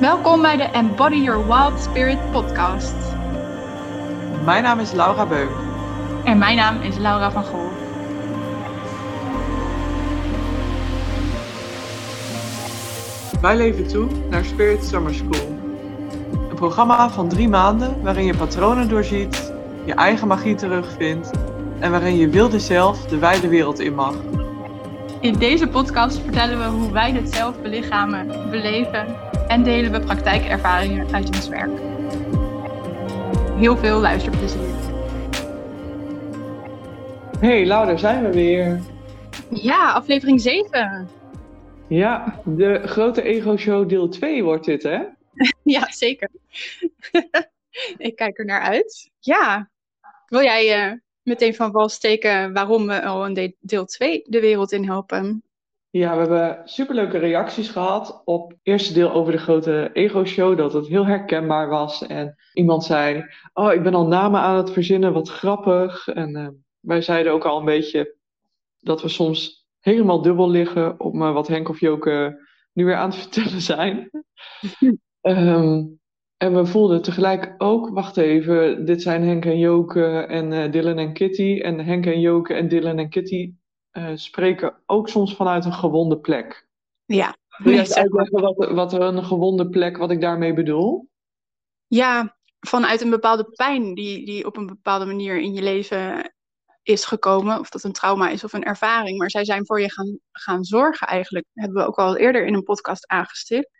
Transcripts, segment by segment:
Welkom bij de Embody Your Wild Spirit podcast. Mijn naam is Laura Beuk. En mijn naam is Laura van Gool. Wij leven toe naar Spirit Summer School. Een programma van drie maanden waarin je patronen doorziet, je eigen magie terugvindt en waarin je wilde zelf de wijde wereld in mag. In deze podcast vertellen we hoe wij dit zelf belichamen, beleven en delen we praktijkervaringen uit ons werk. Heel veel luisterplezier. Hey Laura, zijn we weer. Ja, aflevering 7. Ja, de grote ego show deel 2 wordt dit hè? ja, zeker. Ik kijk er naar uit. Ja, wil jij uh, meteen van wal steken waarom we al een deel 2 de wereld in helpen? Ja, we hebben superleuke reacties gehad op het eerste deel over de grote ego-show. Dat het heel herkenbaar was. En iemand zei, oh, ik ben al namen aan het verzinnen, wat grappig. En uh, wij zeiden ook al een beetje dat we soms helemaal dubbel liggen op wat Henk of Joke nu weer aan het vertellen zijn. um, en we voelden tegelijk ook, wacht even, dit zijn Henk en Joke en uh, Dylan en Kitty. En Henk en Joke en Dylan en Kitty uh, spreken ook soms vanuit een gewonde plek. Ja. Wil jij uitleggen wat, wat een gewonde plek, wat ik daarmee bedoel? Ja, vanuit een bepaalde pijn die, die op een bepaalde manier in je leven is gekomen. Of dat een trauma is of een ervaring. Maar zij zijn voor je gaan, gaan zorgen eigenlijk. Dat hebben we ook al eerder in een podcast aangestipt.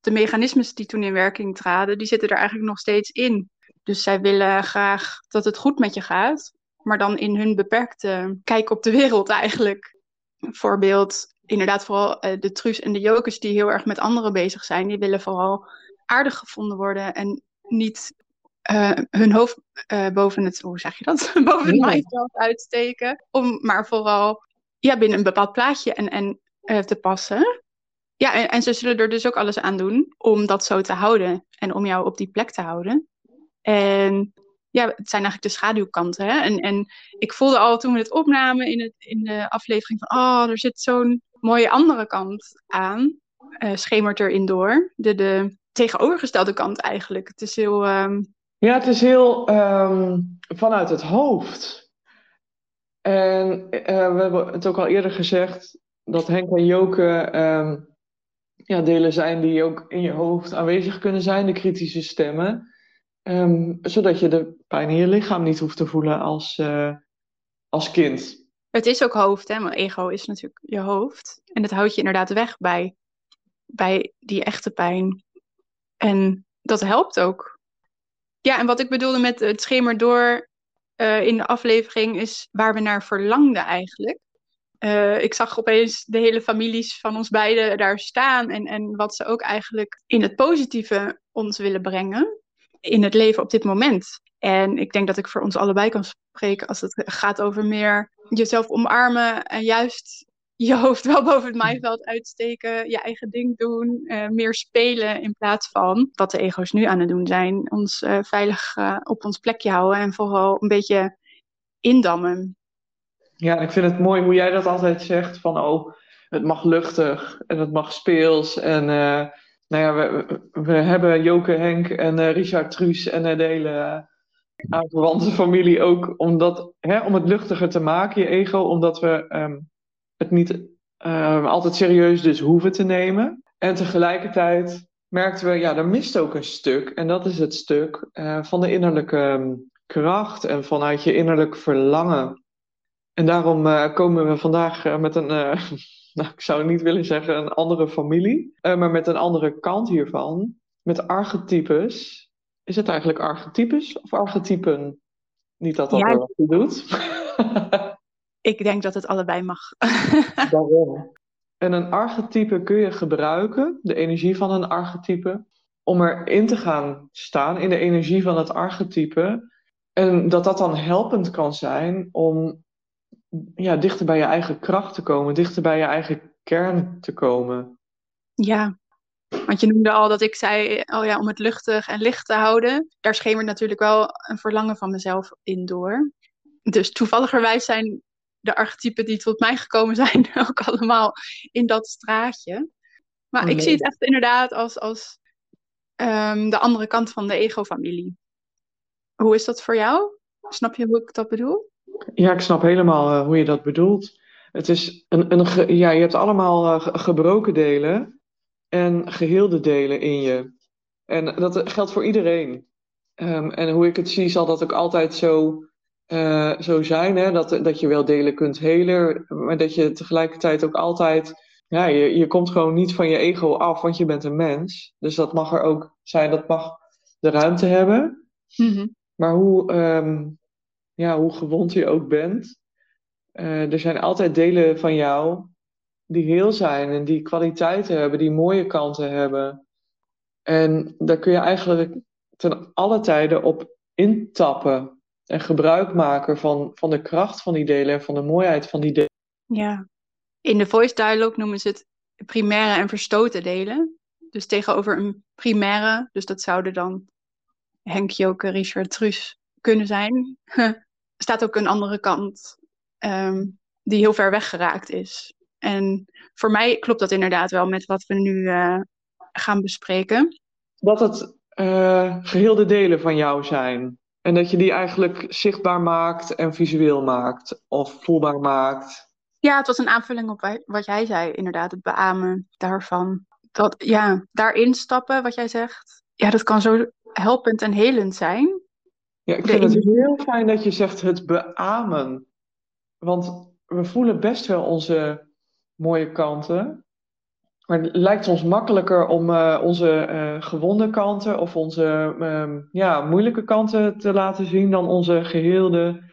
De mechanismes die toen in werking traden, die zitten er eigenlijk nog steeds in. Dus zij willen graag dat het goed met je gaat maar dan in hun beperkte kijk op de wereld eigenlijk. Een voorbeeld, inderdaad vooral uh, de Truus en de Jokers die heel erg met anderen bezig zijn, die willen vooral aardig gevonden worden en niet uh, hun hoofd uh, boven het, hoe zeg je dat, boven het maaiveld uitsteken, om maar vooral ja, binnen een bepaald plaatje en, en te passen. Ja, en, en ze zullen er dus ook alles aan doen om dat zo te houden en om jou op die plek te houden. En ja, het zijn eigenlijk de schaduwkanten. Hè? En, en ik voelde al toen we het opnamen in, het, in de aflevering van, oh, er zit zo'n mooie andere kant aan. Uh, schemert erin door. De, de tegenovergestelde kant eigenlijk. Het is heel. Um... Ja, het is heel um, vanuit het hoofd. En uh, we hebben het ook al eerder gezegd dat Henk en Joke um, ja, delen zijn die ook in je hoofd aanwezig kunnen zijn, de kritische stemmen. Um, zodat je de pijn in je lichaam niet hoeft te voelen als, uh, als kind. Het is ook hoofd, hè? Want ego is natuurlijk je hoofd. En dat houdt je inderdaad weg bij, bij die echte pijn. En dat helpt ook. Ja, en wat ik bedoelde met het schemer door uh, in de aflevering is waar we naar verlangden eigenlijk. Uh, ik zag opeens de hele families van ons beiden daar staan en, en wat ze ook eigenlijk in het positieve ons willen brengen in het leven op dit moment. En ik denk dat ik voor ons allebei kan spreken als het gaat over meer jezelf omarmen en juist je hoofd wel boven het maaiveld uitsteken, je eigen ding doen, uh, meer spelen in plaats van wat de ego's nu aan het doen zijn. Ons uh, veilig uh, op ons plekje houden en vooral een beetje indammen. Ja, ik vind het mooi hoe jij dat altijd zegt van oh, het mag luchtig en het mag speels en nou ja, we, hebben Joke, Henk en uh, Richard Truus en de hele uh, aanverwante familie ook om, dat, hè, om het luchtiger te maken, je ego, omdat we um, het niet um, altijd serieus dus hoeven te nemen. En tegelijkertijd merkten we, ja, er mist ook een stuk. En dat is het stuk van de innerlijke um, kracht en vanuit je innerlijk verlangen. En daarom komen we vandaag met een nou, ik zou niet willen zeggen een andere familie, uh, maar met een andere kant hiervan. Met archetypes. Is het eigenlijk archetypes of archetypen? Niet dat dat ja. wat doet. ik denk dat het allebei mag. Waarom? En een archetype kun je gebruiken, de energie van een archetype, om erin te gaan staan in de energie van het archetype. En dat dat dan helpend kan zijn om ja, dichter bij je eigen kracht te komen, dichter bij je eigen kern te komen. Ja, want je noemde al dat ik zei, oh ja, om het luchtig en licht te houden. Daar schemert natuurlijk wel een verlangen van mezelf in door. Dus toevalligerwijs zijn de archetypen die tot mij gekomen zijn ook allemaal in dat straatje. Maar oh, ik zie het echt inderdaad als, als ehm, de andere kant van de ego-familie. Hoe is dat voor jou? Snap je hoe ik dat bedoel? Ja, ik snap helemaal eh, hoe je dat bedoelt. Het is een, een ja, je hebt allemaal uh, gebroken delen en geheelde delen in je. En dat geldt voor iedereen. Um, en hoe ik het zie, zal dat ook altijd zo, uh, zo zijn. Hè? Dat, dat je wel delen kunt helen, maar dat je tegelijkertijd ook altijd. Ja, je, je komt gewoon niet van je ego af, want je bent een mens. Dus dat mag er ook zijn, dat mag de ruimte hebben. Mm Maar hoe, um, ja, hoe gewond je ook bent, uh, er zijn altijd delen van jou die heel zijn en die kwaliteiten hebben, die mooie kanten hebben. En daar kun je eigenlijk ten alle tijden op intappen en gebruik maken van, van de kracht van die delen en van de mooiheid van die delen. Ja, in de voice dialogue noemen ze het primaire en verstoten delen. Dus tegenover een primaire, dus dat zouden dan Henk, Joke, Richard, Truus kunnen zijn, staat ook een andere kant um, die heel ver weggeraakt is. En voor mij klopt dat inderdaad wel met wat we nu uh, gaan bespreken. Dat het uh, geheel de delen van jou zijn. En dat je die eigenlijk zichtbaar maakt en visueel maakt of voelbaar maakt. Ja, het was een aanvulling op wat jij zei, inderdaad, het beamen daarvan. Dat, ja, daarin stappen, wat jij zegt. Ja, dat kan zo helpend en helend zijn. Ja, ik vind het heel fijn dat je zegt het beamen. Want we voelen best wel onze mooie kanten. Maar het lijkt ons makkelijker om uh, onze uh, gewonde kanten of onze uh, ja, moeilijke kanten te laten zien dan onze geheelde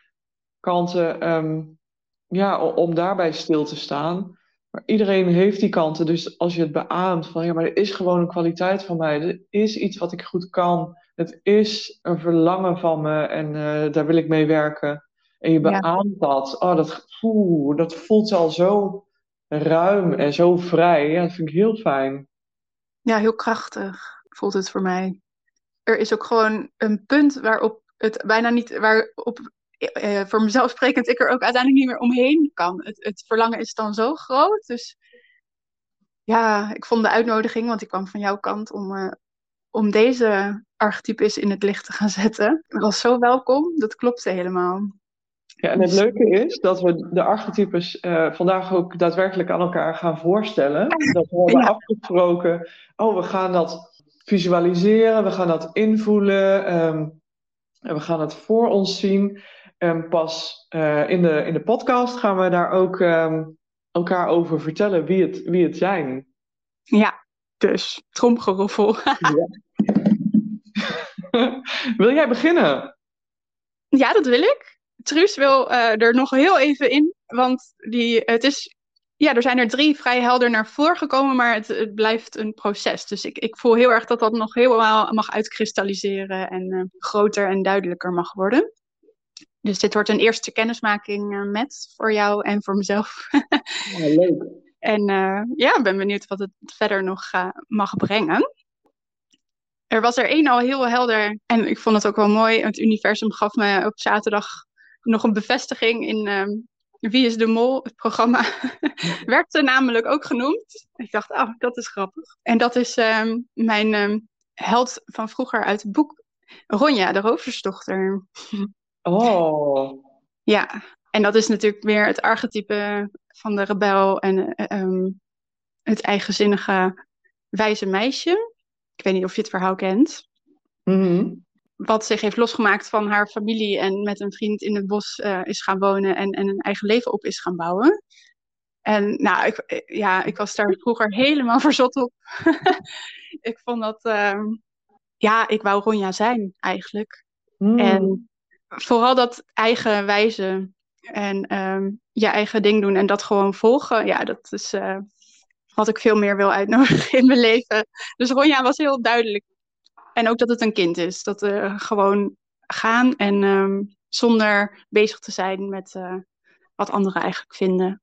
kanten. Um, ja, om daarbij stil te staan. Maar iedereen heeft die kanten. Dus als je het beaamt van ja, maar er is gewoon een kwaliteit van mij. Er is iets wat ik goed kan. Het is een verlangen van me en uh, daar wil ik mee werken. En je beaamt ja. dat. Oh, dat, oeh, dat voelt al zo ruim en zo vrij. Ja, dat vind ik heel fijn. Ja, heel krachtig voelt het voor mij. Er is ook gewoon een punt waarop het bijna niet, waarop eh, voor mezelf sprekend ik er ook uiteindelijk niet meer omheen kan. Het, het verlangen is dan zo groot. Dus ja, ik vond de uitnodiging, want ik kwam van jouw kant om, uh, om deze archetypes in het licht te gaan zetten. Dat was zo welkom, dat klopte helemaal. Ja, en het leuke is dat we de archetypes uh, vandaag ook daadwerkelijk aan elkaar gaan voorstellen. Dat we hebben ja. afgesproken, oh, we gaan dat visualiseren, we gaan dat invoelen, um, en we gaan het voor ons zien. En pas uh, in, de, in de podcast gaan we daar ook um, elkaar over vertellen wie het, wie het zijn. Ja, dus tromgeroffel. ja. wil jij beginnen? Ja, dat wil ik. Truus wil uh, er nog heel even in, want die, het is, ja, er zijn er drie vrij helder naar voren gekomen, maar het, het blijft een proces. Dus ik, ik voel heel erg dat dat nog helemaal mag uitkristalliseren en uh, groter en duidelijker mag worden. Dus dit wordt een eerste kennismaking uh, met voor jou en voor mezelf. ja, leuk. En ja, ik ben benieuwd wat het verder nog mag brengen. Er was er één al heel helder en ik vond het ook wel mooi. Het universum gaf me op zaterdag nog een bevestiging in um, Wie is de Mol? Het programma werd er namelijk ook genoemd. Ik dacht, oh, dat is grappig. En dat is um, mijn um, held van vroeger uit het boek Ronja, de roversdochter. Oh. Ja, en dat is natuurlijk weer het archetype van de rebel en het eigenzinnige wijze meisje. Ik weet niet of je het verhaal kent. Mm -hmm wat zich heeft losgemaakt van haar familie en met een vriend in het bos uh, is gaan wonen en, en een eigen leven op is gaan bouwen. En nou, ik, eh, ja, ik was daar vroeger helemaal verzot op. ik vond dat, uh, ja, ik wou Ronja zijn eigenlijk. Mm. En vooral dat eigen wijze en um, je eigen ding doen en dat gewoon volgen, ja, dat is uh, wat ik veel meer wil uitnodigen in mijn leven. Dus Ronja was heel duidelijk en ook dat het een kind is. Dat uh, gewoon gaan en um, zonder bezig te zijn met uh, wat anderen eigenlijk vinden.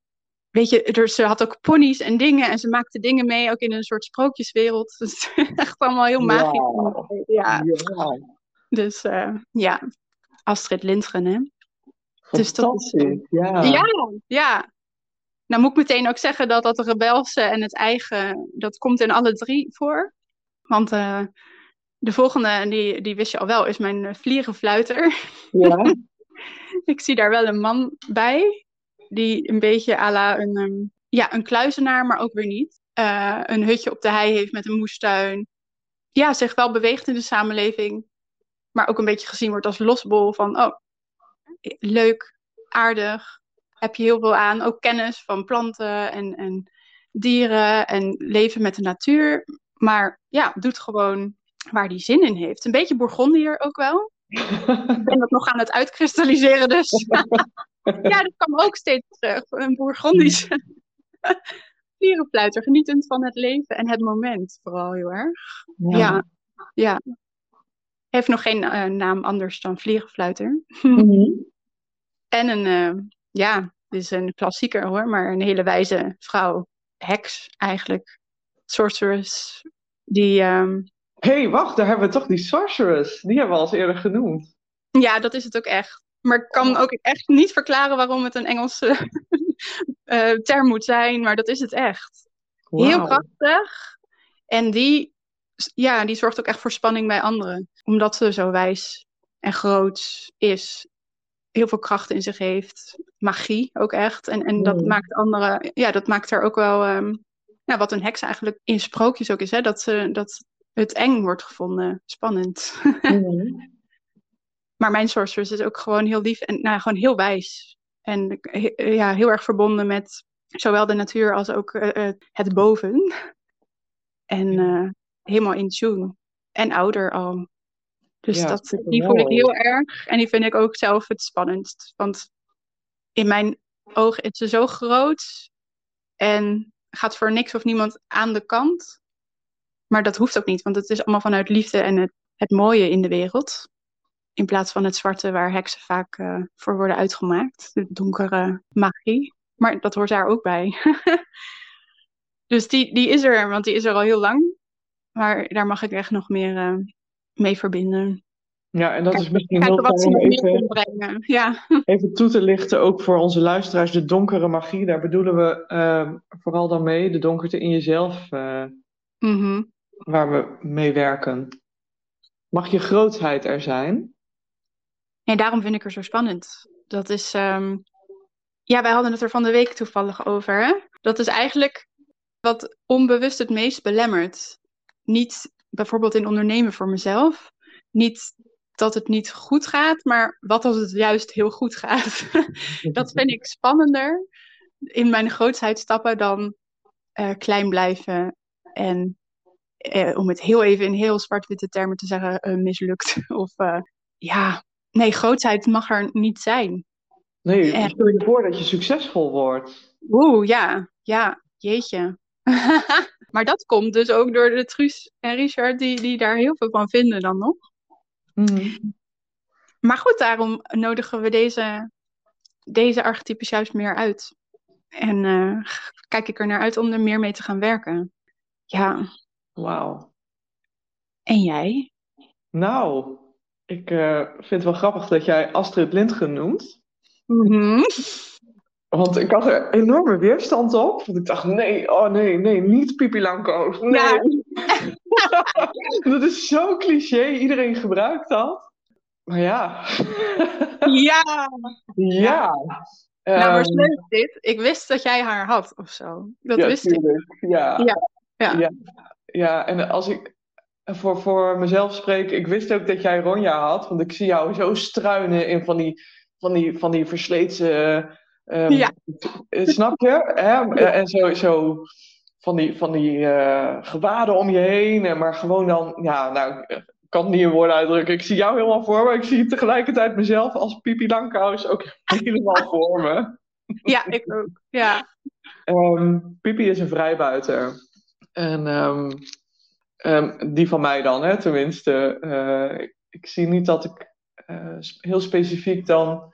Weet je, er, ze had ook ponies en dingen en ze maakte dingen mee, ook in een soort sprookjeswereld. Dus echt allemaal heel magisch. Wow. Ja. ja. Dus ja, Astrid Lindgren, hè. Dus dat, ja. ja. Ja, Nou moet ik meteen ook zeggen dat dat rebelse en het eigen, dat komt in alle drie voor. Want uh, De volgende, en die, die wist je al wel, is mijn eh, vliegenfluiter. Ja. ik zie daar wel een man bij, die een beetje à la een, ehm, ja, een kluizenaar, maar ook weer niet. Uh, een hutje op de hei heeft met een moestuin. Ja, zich wel beweegt in de samenleving, maar ook een beetje gezien wordt als losbol van, oh, leuk, aardig, heb je heel veel aan. Ook kennis van planten en, en dieren en leven met de natuur. Maar ja, doet gewoon waar die zin in heeft. Een beetje Bourgondier ook wel. Ik ben dat nog aan het uitkristalliseren, dus. ja, dat kwam ook steeds terug. Een Bourgondische vlierenfluiter, genietend van het leven en het moment vooral heel erg. Ja, ja. Heeft nog geen uh, naam anders dan vlierenfluiter. Mm En een, uh, ja, dit is een klassieker hoor, maar een hele wijze vrouw. Heks eigenlijk. Sorceress. Die um, hey, wacht, daar hebben we toch die sorceress. Die hebben we al eerder genoemd. Ja, dat is het ook echt. Maar ik kan ook echt niet verklaren waarom het een Engelse uh, term moet zijn, maar dat is het echt. Wow. Heel krachtig. En die, ja, die zorgt ook echt voor spanning bij anderen. Omdat ze zo wijs en groot is. Heel veel kracht in zich heeft. Magie ook echt. En, en dat maakt anderen, ja, dat maakt er ook wel, um, ja, wat een heks eigenlijk in sprookjes ook is. Hè? Dat, ze, dat het eng wordt gevonden. Spannend. Mm. maar mijn sorceress is ook gewoon heel lief en nou, gewoon heel wijs. En ja, heel erg verbonden met zowel de natuur als ook uh, het boven. En uh, helemaal in tune. En ouder al. Dus ja, dat, die voel ik heel erg. En die vind ik ook zelf het spannendst. Want in mijn ogen is ze zo groot. En gaat voor niks of niemand aan de kant. Maar dat hoeft ook niet, want het is allemaal vanuit liefde en het, het mooie in de wereld. In plaats van het zwarte waar heksen vaak uh, voor worden uitgemaakt. De donkere magie. Maar dat hoort daar ook bij. dus die, die is er, want die is er al heel lang. Maar daar mag ik echt nog meer uh, mee verbinden. Ja, en dat is misschien heel fijn om even, ja. even toe te lichten, ook voor onze luisteraars, de donkere magie. Daar bedoelen we uh, vooral dan mee, de donkerte in jezelf. Uh, mm -hmm waar we mee werken. Mag je grootheid er zijn? Nee, daarom vind ik er zo spannend. Dat is. Um... Ja, wij hadden het er van de week toevallig over. Hè? Dat is eigenlijk wat onbewust het meest belemmert. Niet bijvoorbeeld in ondernemen voor mezelf. Niet dat het niet goed gaat, maar wat als het juist heel goed gaat. dat vind ik spannender in mijn grootheid stappen dan uh, klein blijven en eh, om het heel even in heel zwart-witte termen te zeggen, uh, mislukt. of ja, nee, grootheid mag er niet zijn. Nee, stel je voor dat je succesvol wordt. Oeh, ja, ja, jeetje. maar dat komt dus ook door de Truus en Richard, die, die daar heel veel van vinden dan nog. Mm. Maar goed, daarom nodigen we deze, deze archetypes juist meer uit. En uh, kijk ik er naar uit om er meer mee te gaan werken. Ja, Wauw. En jij? Nou, ik uh, vind het wel grappig dat jij Astrid Lindgren noemt. Mm Want ik had er enorme weerstand op. Want ik dacht, nee, oh nee, nee, niet Pipi. Nee. Ja. dat is zo cliché, iedereen gebruikt dat. Maar ja. ja. Ja. Nou, maar leuk dit. Ik wist dat jij haar had of zo. Dat ja, wist tuurlijk. ik. Ja. Ja. ja. ja ja, en als ik voor, voor mezelf spreek, ik wist ook dat jij Ronja had, want ik zie jou zo struinen in van die, van die, van die versleten. Um, ja. Snap je? Hè? En zo, zo van die, van die uh, gewaden om je heen, maar gewoon dan, ja, nou, ik kan het niet in woorden uitdrukken. Ik zie jou helemaal voor me, ik zie tegelijkertijd mezelf als Pipi Langkous ook helemaal voor me. Ja, ik ook, ja. Um, Pipi is een vrijbuiter. En um, um, die van mij dan, hè, tenminste. Uh, ik zie niet dat ik uh, heel specifiek dan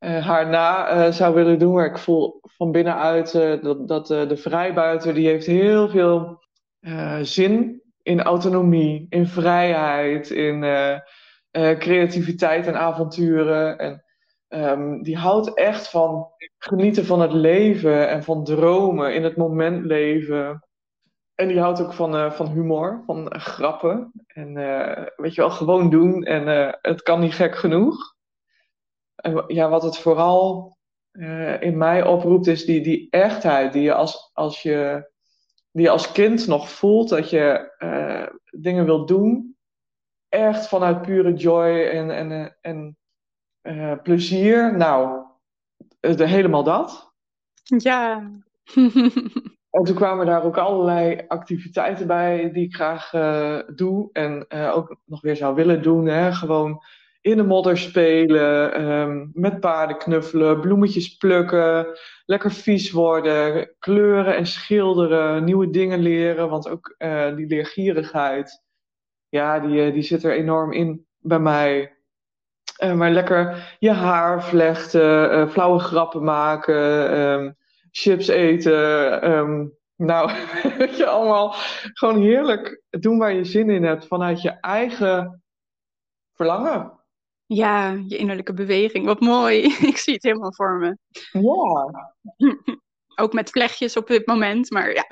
uh, haar na zou willen doen. Maar ik voel van binnenuit dat, dat de vrijbuiter, die heeft heel veel zin in autonomie, in vrijheid, in creativiteit en avonturen. En um, die houdt echt van genieten van het leven en van dromen, in het moment leven. en die houdt ook van, van humor, van grappen. En weet je wel, gewoon doen. En het kan niet gek genoeg. Ja, wat het vooral in mij oproept, is die, die echtheid die je als, als je die je als kind nog voelt dat je dingen wilt doen. Echt vanuit pure joy en, en, en plezier. Nou, helemaal dat. Ja. en toen kwamen daar ook allerlei activiteiten bij die ik graag doe. En ook nog weer zou willen doen. Hè? Gewoon in de modder spelen, um, met paarden knuffelen, bloemetjes plukken, lekker vies worden, kleuren en schilderen, nieuwe dingen leren. Want ook uh, die leergierigheid, ja, die, die zit er enorm in bij mij. Uh, maar lekker je haar vlechten, flauwe grappen maken, um, chips eten. Um, nou, weet je, allemaal gewoon heerlijk doen waar je zin in hebt vanuit je eigen verlangen. Ja, je innerlijke beweging. Wat mooi. Ik zie het helemaal voor me. Ja. Ook met vlechtjes op dit moment, maar ja.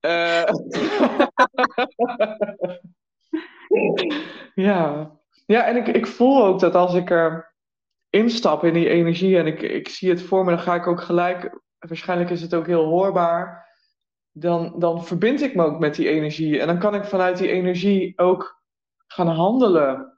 Uh... ja. Ja, en ik, ik voel ook dat als ik er instap in die energie en ik, ik zie het voor me, dan ga ik ook gelijk, waarschijnlijk is het ook heel hoorbaar, dan, dan verbind ik me ook met die energie. En dan kan ik vanuit die energie ook gaan handelen.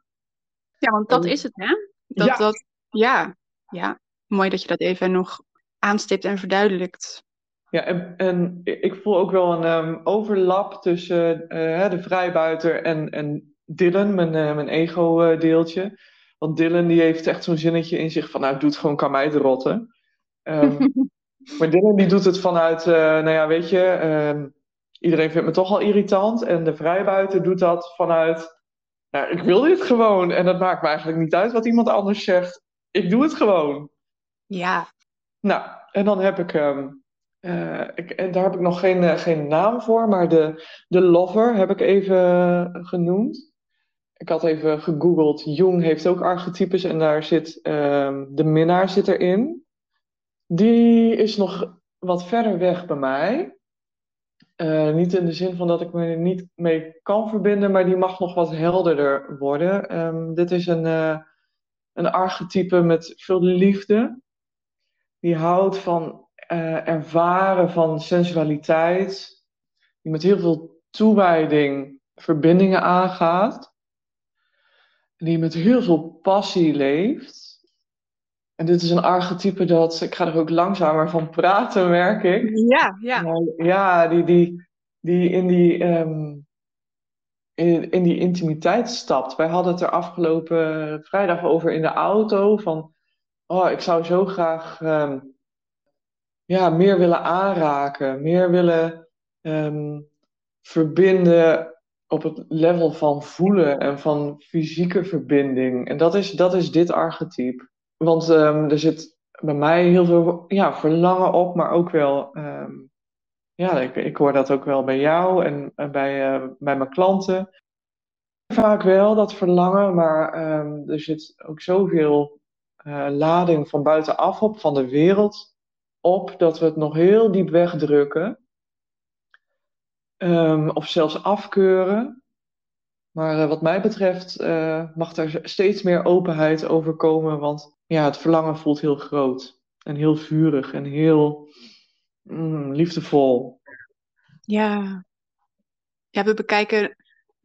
Ja, want dat is het, hè? Dat, ja. Dat, ja, ja, mooi dat je dat even nog aanstipt en verduidelijkt. Ja, en, en ik voel ook wel een um, overlap tussen uh, de vrijbuiter en, en Dylan, mijn, uh, mijn ego-deeltje. Want Dylan die heeft echt zo'n zinnetje in zich van, nou, doet gewoon kan mij rotten. Um, maar Dylan die doet het vanuit, uh, nou ja, weet je, um, iedereen vindt me toch al irritant. En de vrijbuiter doet dat vanuit, nou, ik wil dit gewoon. En dat maakt me eigenlijk niet uit wat iemand anders zegt. Ik doe het gewoon. Ja. Nou, en dan heb ik, um, uh, ik en daar heb ik nog geen, uh, geen naam voor, maar de, de lover heb ik even genoemd ik had even gegoogeld. Jung heeft ook archetypes en daar zit um, de minnaar zit erin. Die is nog wat verder weg bij mij. Uh, niet in de zin van dat ik me er niet mee kan verbinden, maar die mag nog wat helderder worden. Um, dit is een, uh, een archetype met veel liefde. Die houdt van uh, ervaren van sensualiteit. Die met heel veel toewijding verbindingen aangaat die met heel veel passie leeft. En dit is een archetype dat, ik ga er ook langzamer van praten, merk ik. Ja, ja. ja, die, die, die in die, um, in, in die intimiteit stapt. Wij hadden het er afgelopen vrijdag over in de auto. Van, oh, ik zou zo graag um, ja, meer willen aanraken. Meer willen um, verbinden op het level van voelen en van fysieke verbinding. En dat is, dat is dit archetype. Want um, er zit bij mij heel veel ja, verlangen op, maar ook wel. Um, ja, ik, ik hoor dat ook wel bij jou en, bij, uh, bij mijn klanten. Vaak wel dat verlangen, maar um, er zit ook zoveel uh, lading van buitenaf op, van de wereld op, dat we het nog heel diep wegdrukken. Of zelfs afkeuren. Maar uh, wat mij betreft mag er steeds meer openheid over komen, want ja, het verlangen voelt heel groot en heel vurig en heel mm, liefdevol. Ja. ja, we bekijken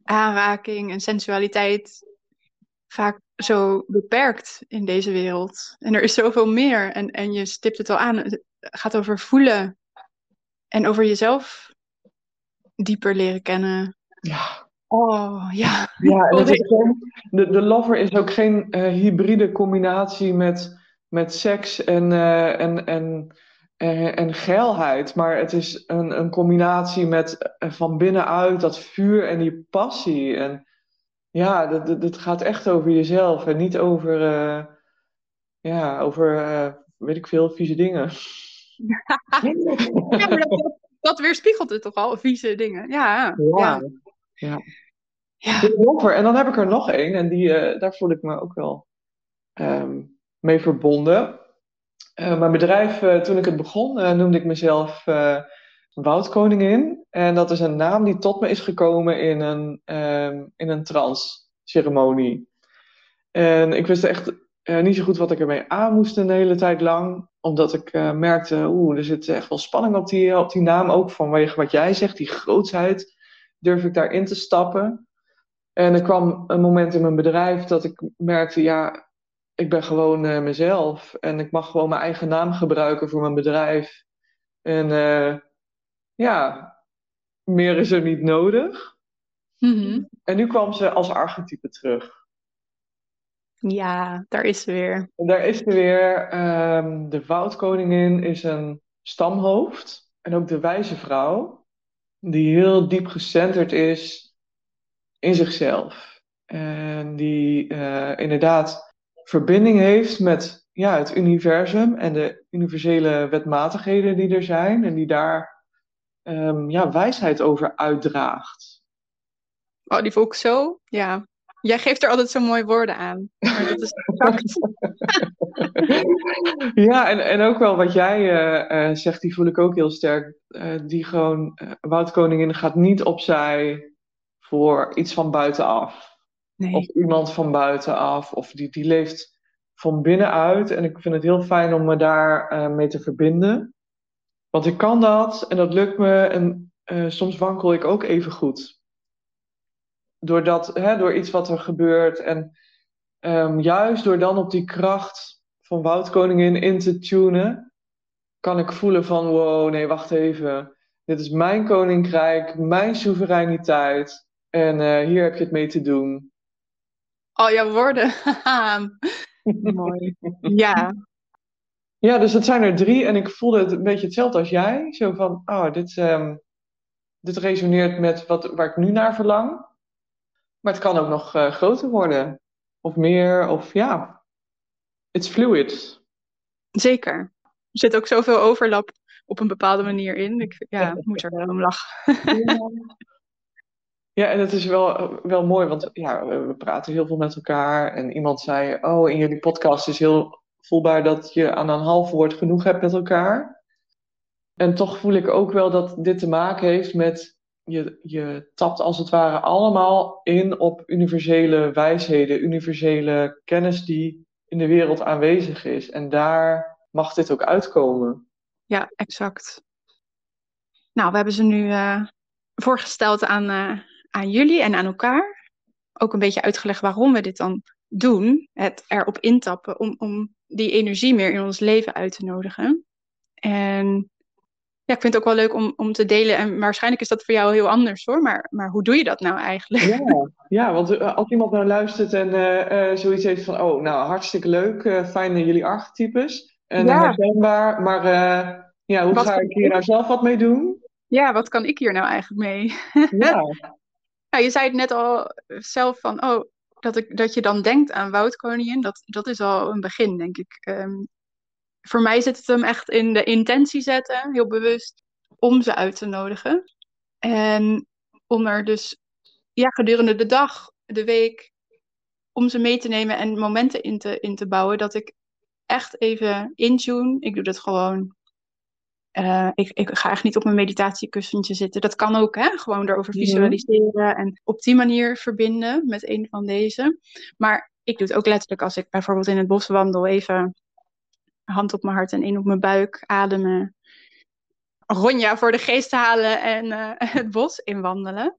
aanraking en sensualiteit vaak zo beperkt in deze wereld. En er is zoveel meer. En, en je stipt het al aan. Het gaat over voelen en over jezelf dieper leren kennen. Ja. Oh, ja. Ja, en de, de lover is ook geen uh, hybride combinatie met, met seks en, uh, en, en, uh, en geilheid. Maar het is een, een combinatie met van binnenuit dat vuur en die passie. En ja, dat, dat, gaat echt over jezelf en niet over, ja, over weet ik veel, vieze dingen. ja, maar dat, dat weerspiegelt het toch al, vieze dingen. Ja, ja. ja. Ja. En dan heb ik er nog één, en die, uh, daar voel ik me ook wel um, mee verbonden. Uh, mijn bedrijf, uh, toen ik het begon, noemde ik mezelf woudkoningin. En dat is een naam die tot me is gekomen in een, um, in een trance-ceremonie. En ik wist echt niet zo goed wat ik ermee aan moest een hele tijd lang. Omdat ik uh, merkte, oeh, er zit echt wel spanning op die, op die naam. Ook vanwege wat jij zegt, die grootsheid. Durf ik daarin te stappen? En er kwam een moment in mijn bedrijf dat ik merkte, ja, ik ben gewoon uh, mezelf. En ik mag gewoon mijn eigen naam gebruiken voor mijn bedrijf. En ja, meer is er niet nodig. Mm En nu kwam ze als archetype terug. Ja, daar is ze weer. En daar is ze weer. Um, de woudkoningin is een stamhoofd. En ook de wijze vrouw. Die heel diep gecenterd is in zichzelf. En die uh, inderdaad verbinding heeft met ja, het universum en de universele wetmatigheden die er zijn. En die daar um, ja, wijsheid over uitdraagt. Oh, die ik zo. Ja. Jij geeft er altijd zo mooie woorden aan. Maar dat is ja, en, en ook wel wat jij uh, uh, zegt, die voel ik ook heel sterk. Uh, die gewoon, Woudkoningin gaat niet opzij voor iets van buitenaf. Nee. Of iemand van buitenaf. Of die, die leeft van binnenuit. En ik vind het heel fijn om me daar mee te verbinden. Want ik kan dat en dat lukt me en soms wankel ik ook even goed. Doordat, hè, door iets wat er gebeurt en um, juist door dan op die kracht van Woudkoningin in te tunen, kan ik voelen van wow, nee, wacht even. Dit is mijn koninkrijk, mijn soevereiniteit en uh, hier heb je het mee te doen. Oh, jouw woorden. Mooi. Ja, ja, dus het zijn er drie en ik voelde het een beetje hetzelfde als jij. Zo van, oh, dit, um, dit resoneert met wat, waar ik nu naar verlang. Maar het kan ook nog uh, groter worden. Of meer, of ja. It's fluid. Zeker. Er zit ook zoveel overlap op een bepaalde manier in. Ik ja, moet er wel om lachen. ja. ja, en het is wel, wel mooi, want ja, we praten heel veel met elkaar. En iemand zei, oh, in jullie podcast is heel voelbaar dat je aan een half woord genoeg hebt met elkaar. En toch voel ik ook wel dat dit te maken heeft met je, je tapt als het ware allemaal in op universele wijsheden, universele kennis die in de wereld aanwezig is. En daar mag dit ook uitkomen. Ja, exact. Nou, we hebben ze nu uh, voorgesteld aan, uh, aan jullie en aan elkaar. Ook een beetje uitgelegd waarom we dit dan doen. Het erop intappen om, om die energie meer in ons leven uit te nodigen. En ja, ik vind het ook wel leuk om, om te delen. En waarschijnlijk is dat voor jou heel anders hoor. Maar, maar hoe doe je dat nou eigenlijk? Ja, ja want uh, als iemand nou luistert en uh, uh, zoiets heeft van... Oh, nou hartstikke leuk. fijn jullie archetypes. En ja. herkenbaar. Maar ja, hoe wat ga ik hier nou zelf wat mee doen? Ja, wat kan ik hier nou eigenlijk mee? Ja. nou, je zei het net al zelf van... Oh, dat, ik, dat je dan denkt aan woudkoningin, dat, dat is al een begin, denk ik. Um, voor mij zit het hem echt in de intentie zetten, heel bewust, om ze uit te nodigen. En om er dus ja, gedurende de dag, de week, om ze mee te nemen en momenten in te, in te bouwen, dat ik echt even intune. Ik doe dat gewoon uh, ik, ik ga echt niet op mijn meditatiekussentje zitten. Dat kan ook, hè? gewoon erover visualiseren en op die manier verbinden met een van deze. Maar ik doe het ook letterlijk als ik bijvoorbeeld in het bos wandel, even hand op mijn hart en één op mijn buik, ademen. Ronja voor de geest halen en uh, het bos inwandelen.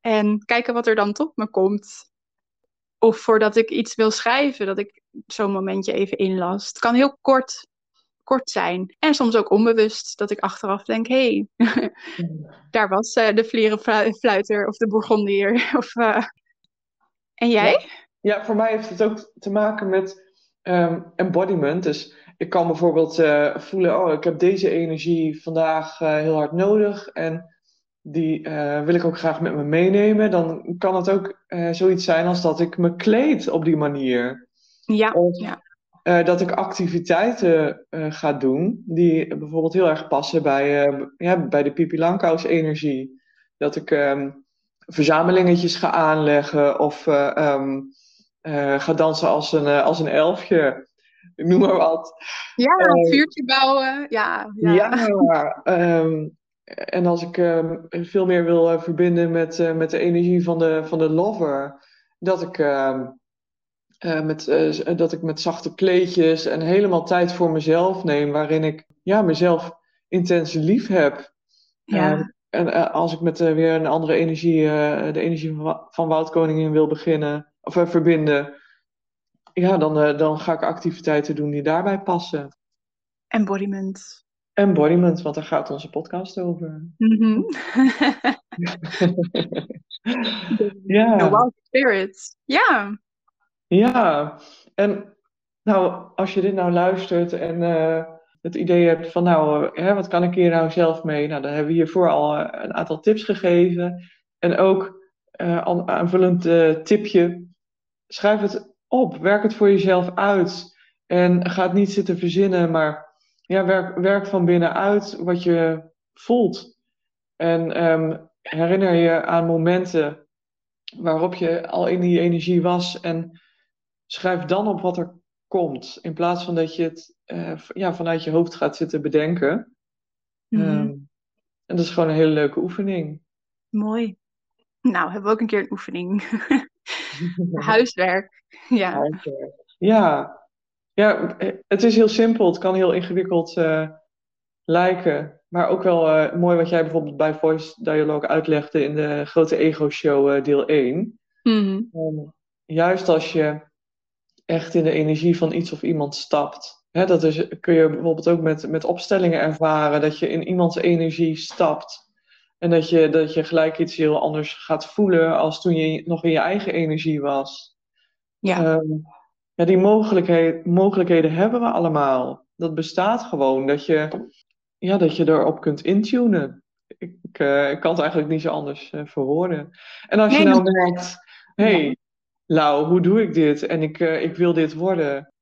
En kijken wat er dan tot me komt. Of voordat ik iets wil schrijven, dat ik zo'n momentje even inlast. Het kan heel kort kort zijn. En soms ook onbewust, dat ik achteraf denk, hé, hey, daar was uh, de vlierenfluiter of de bourgondier. of, uh... En jij? Ja. voor mij heeft het ook te maken met um, embodiment. Dus ik kan bijvoorbeeld uh, voelen, oh, ik heb deze energie vandaag heel hard nodig en die wil ik ook graag met me meenemen. Dan kan het ook zoiets zijn als dat ik me kleed op die manier. Ja, of, ja. Dat ik activiteiten ga doen die bijvoorbeeld heel erg passen bij, ja, bij de Pipi Langkous energie. Dat ik um, verzamelingetjes ga aanleggen of um, ga dansen als een, als een elfje. Noem maar wat. Ja, een vuurtje bouwen. Ja, ja. ja um, en als ik ehm, veel meer wil eh, verbinden met, eh, met de energie van de, van de lover, dat ik, ehm, eh, met, dat ik met zachte kleedjes en helemaal tijd voor mezelf neem, waarin ik ja, mezelf intens lief heb. Ja. Ehm, en als ik met weer een andere energie, de energie van, van Woudkoningin wil beginnen, of verbinden, ja, dan, dan ga ik activiteiten doen die daarbij passen. Embodiment. Embodiment, want daar gaat onze podcast over. Mhm. ja. The Wild Spirits. Ja. Ja, en nou, als je dit nou luistert en uh, het idee hebt van, nou, hè, wat kan ik hier nou zelf mee? Nou, dan hebben we hiervoor al eh, een aantal tips gegeven. En ook aanvullend tipje, schrijf het op, werk het voor jezelf uit. En ga het niet zitten verzinnen, maar ja, werk, werk van binnenuit wat je voelt. En um, herinner je aan momenten waarop je al in die energie was en schrijf dan op wat er komt. In plaats van dat je het uh, ja, vanuit je hoofd gaat zitten bedenken. Mm -hmm. um, en dat is gewoon een hele leuke oefening. Mooi. Nou, hebben we ook een keer een oefening. Huiswerk. Ja. Huiswerk. Ja, ja, het is heel simpel. Het kan heel ingewikkeld uh, lijken. Maar ook wel uh, mooi wat jij bijvoorbeeld bij Voice Dialogue uitlegde in de Grote Ego Show uh, deel 1. Mm um, juist als je echt in de energie van iets of iemand stapt. Hè, dat is, kun je bijvoorbeeld ook met, met opstellingen ervaren. Dat je in iemands energie stapt. En dat je, dat je gelijk iets heel anders gaat voelen als toen je nog in je eigen energie was. Ja. Um, ja, die mogelijkheid, mogelijkheden hebben we allemaal. Dat bestaat gewoon, dat je, ja, dat je erop kunt intunen. Ik, uh, ik kan het eigenlijk niet zo anders uh, verwoorden. En als Nee, je nou merkt, hé, hey, Lau, hoe doe ik dit? En ik, uh, ik wil dit worden.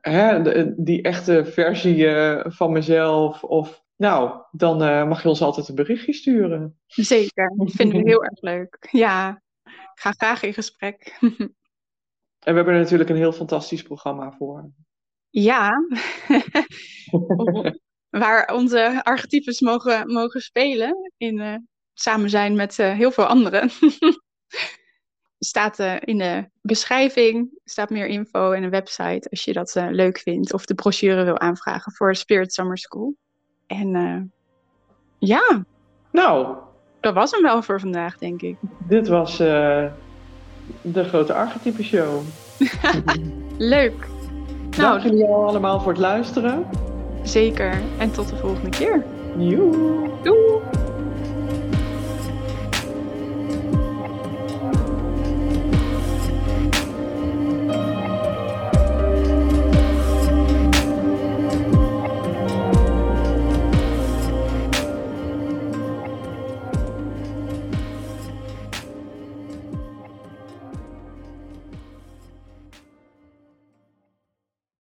Hè, de- die echte versie van mezelf. Of, nou, dan uh, mag je ons altijd een berichtje sturen. Zeker. Dat vinden we heel erg leuk. Ja. Ik ga graag in gesprek. En we hebben er natuurlijk een heel fantastisch programma voor. Ja. Waar onze archetypes mogen, mogen spelen. In eh, samen zijn met eh, heel veel anderen. staat eh, in de beschrijving staat meer info en een website als je dat eh, leuk vindt. Of de brochure wil aanvragen voor Spirit Summer School. En eh, ja, Nou, dat was hem wel voor vandaag, denk ik. dit was uh, de grote archetype show. Leuk. Dank Nou, jullie wel allemaal voor het luisteren. zeker. En tot de volgende keer. Joe. Doei!